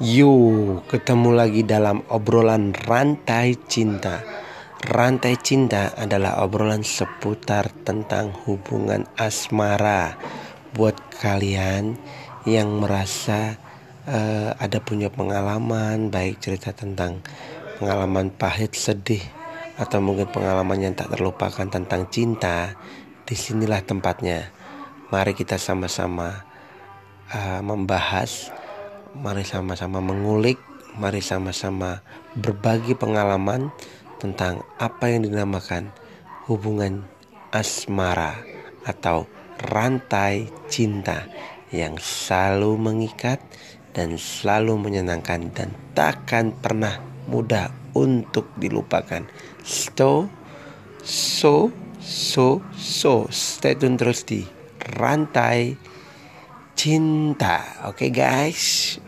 Yuk, ketemu lagi dalam obrolan rantai cinta. Rantai cinta adalah obrolan seputar tentang hubungan asmara. Buat kalian yang merasa uh, ada punya pengalaman, baik cerita tentang pengalaman pahit, sedih, atau mungkin pengalaman yang tak terlupakan tentang cinta, di sinilah tempatnya. Mari kita sama-sama uh, membahas Mari sama-sama mengulik, mari sama-sama berbagi pengalaman tentang apa yang dinamakan hubungan asmara atau rantai cinta yang selalu mengikat dan selalu menyenangkan dan takkan pernah mudah untuk dilupakan. So, so, so, so, stay tune terus di rantai cinta. Oke okay, guys.